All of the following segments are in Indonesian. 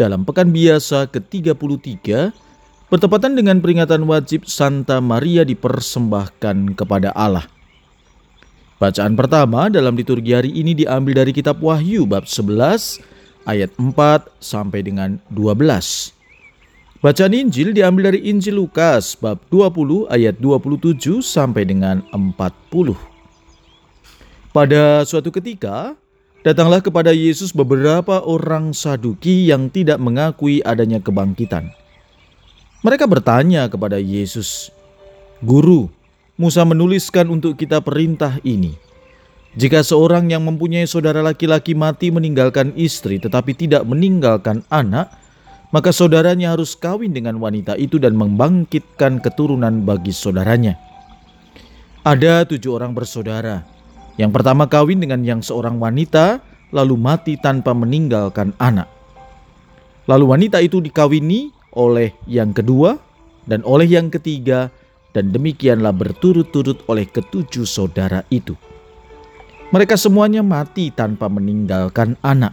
dalam pekan biasa ke-33 bertepatan dengan peringatan wajib Santa Maria dipersembahkan kepada Allah. Bacaan pertama dalam liturgi hari ini diambil dari kitab Wahyu bab 11 ayat 4 sampai dengan 12. Bacaan Injil diambil dari Injil Lukas bab 20 ayat 27 sampai dengan 40. Pada suatu ketika, Datanglah kepada Yesus beberapa orang Saduki yang tidak mengakui adanya kebangkitan. Mereka bertanya kepada Yesus, "Guru, Musa menuliskan untuk kita perintah ini: jika seorang yang mempunyai saudara laki-laki mati meninggalkan istri tetapi tidak meninggalkan anak, maka saudaranya harus kawin dengan wanita itu dan membangkitkan keturunan bagi saudaranya." Ada tujuh orang bersaudara. Yang pertama kawin dengan yang seorang wanita, lalu mati tanpa meninggalkan anak. Lalu wanita itu dikawini oleh yang kedua dan oleh yang ketiga, dan demikianlah berturut-turut oleh ketujuh saudara itu. Mereka semuanya mati tanpa meninggalkan anak.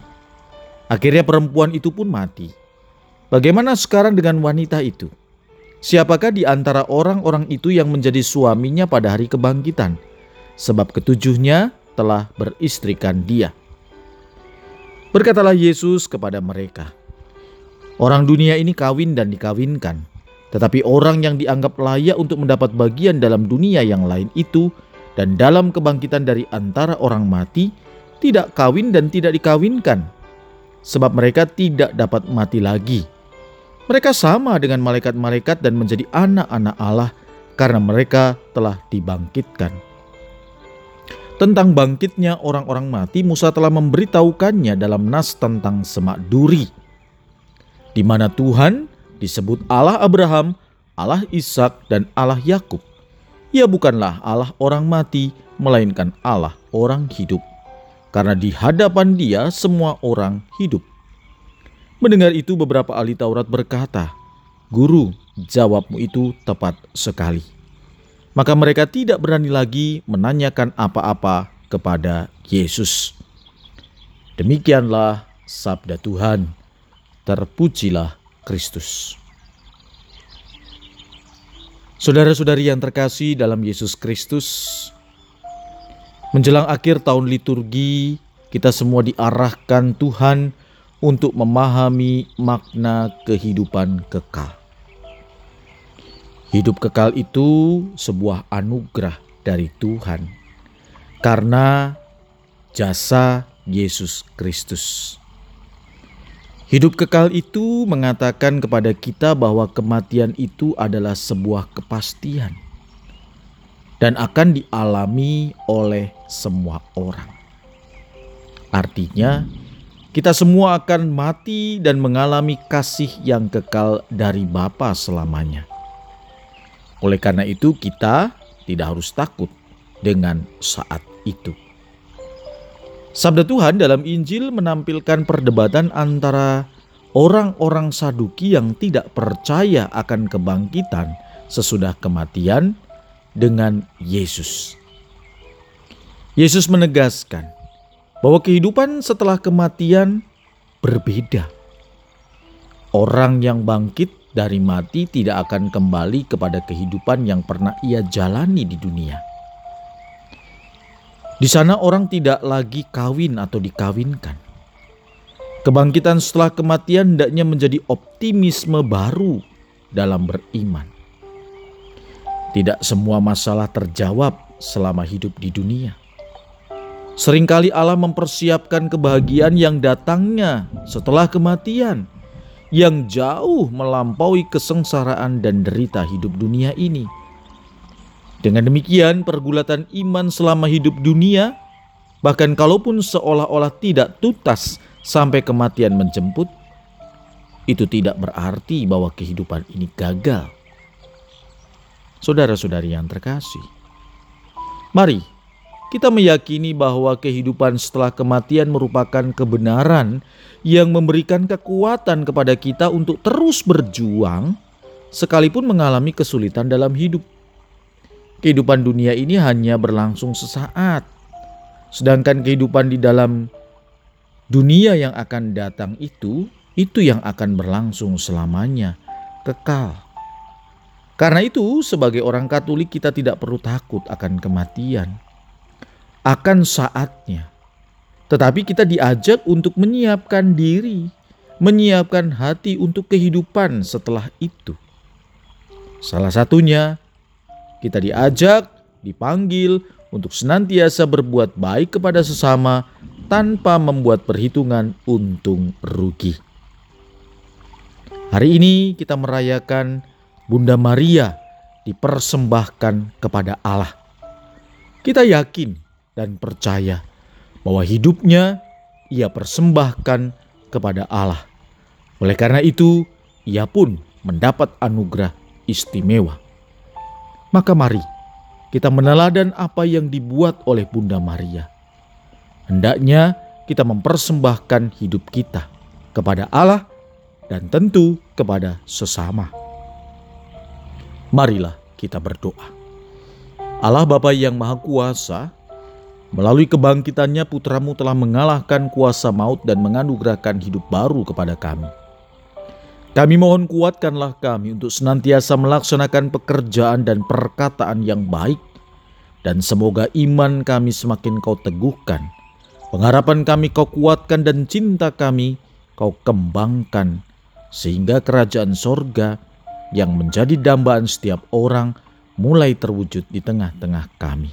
Akhirnya perempuan itu pun mati. Bagaimana sekarang dengan wanita itu? Siapakah di antara orang-orang itu yang menjadi suaminya pada hari kebangkitan? Sebab ketujuhnya telah beristrikan dia. Berkatalah Yesus kepada mereka, Orang dunia ini kawin dan dikawinkan, tetapi orang yang dianggap layak untuk mendapat bagian dalam dunia yang lain itu dan dalam kebangkitan dari antara orang mati tidak kawin dan tidak dikawinkan, sebab mereka tidak dapat mati lagi. Mereka sama dengan malaikat-malaikat dan menjadi anak-anak Allah karena mereka telah dibangkitkan. Tentang bangkitnya orang-orang mati, Musa telah memberitahukannya dalam nas tentang semak duri, di mana Tuhan disebut Allah Abraham, Allah Ishak, dan Allah Yakub. Ia bukanlah Allah orang mati, melainkan Allah orang hidup, karena di hadapan Dia semua orang hidup. Mendengar itu, beberapa ahli Taurat berkata, "Guru, jawabmu itu tepat sekali." Maka mereka tidak berani lagi menanyakan apa-apa kepada Yesus. Demikianlah sabda Tuhan. Terpujilah Kristus. Saudara-saudari yang terkasih dalam Yesus Kristus, menjelang akhir tahun liturgi, kita semua diarahkan Tuhan untuk memahami makna kehidupan kekal. Hidup kekal itu sebuah anugerah dari Tuhan karena jasa Yesus Kristus. Hidup kekal itu mengatakan kepada kita bahwa kematian itu adalah sebuah kepastian dan akan dialami oleh semua orang. Artinya, kita semua akan mati dan mengalami kasih yang kekal dari Bapa selamanya. Oleh karena itu, kita tidak harus takut dengan saat itu. Sabda Tuhan dalam Injil menampilkan perdebatan antara orang-orang Saduki yang tidak percaya akan kebangkitan sesudah kematian dengan Yesus. Yesus menegaskan bahwa kehidupan setelah kematian berbeda. Orang yang bangkit dari mati tidak akan kembali kepada kehidupan yang pernah ia jalani di dunia. Di sana orang tidak lagi kawin atau dikawinkan. Kebangkitan setelah kematian hendaknya menjadi optimisme baru dalam beriman. Tidak semua masalah terjawab selama hidup di dunia. Seringkali Allah mempersiapkan kebahagiaan yang datangnya setelah kematian yang jauh melampaui kesengsaraan dan derita hidup dunia ini. Dengan demikian, pergulatan iman selama hidup dunia, bahkan kalaupun seolah-olah tidak tuntas sampai kematian menjemput, itu tidak berarti bahwa kehidupan ini gagal. Saudara-saudari yang terkasih, mari kita meyakini bahwa kehidupan setelah kematian merupakan kebenaran yang memberikan kekuatan kepada kita untuk terus berjuang, sekalipun mengalami kesulitan dalam hidup. Kehidupan dunia ini hanya berlangsung sesaat, sedangkan kehidupan di dalam dunia yang akan datang itu itu yang akan berlangsung selamanya, kekal. Karena itu, sebagai orang Katolik, kita tidak perlu takut akan kematian, akan saatnya, tetapi kita diajak untuk menyiapkan diri, menyiapkan hati untuk kehidupan setelah itu. Salah satunya, kita diajak, dipanggil untuk senantiasa berbuat baik kepada sesama tanpa membuat perhitungan untung rugi. Hari ini kita merayakan Bunda Maria dipersembahkan kepada Allah. Kita yakin dan percaya bahwa hidupnya ia persembahkan kepada Allah. Oleh karena itu, ia pun mendapat anugerah istimewa. Maka mari kita meneladan apa yang dibuat oleh Bunda Maria. Hendaknya kita mempersembahkan hidup kita kepada Allah dan tentu kepada sesama. Marilah kita berdoa. Allah Bapa yang Maha Kuasa, melalui kebangkitannya putramu telah mengalahkan kuasa maut dan menganugerahkan hidup baru kepada kami. Kami mohon kuatkanlah kami untuk senantiasa melaksanakan pekerjaan dan perkataan yang baik dan semoga iman kami semakin kau teguhkan. Pengharapan kami kau kuatkan dan cinta kami kau kembangkan sehingga kerajaan sorga yang menjadi dambaan setiap orang mulai terwujud di tengah-tengah kami.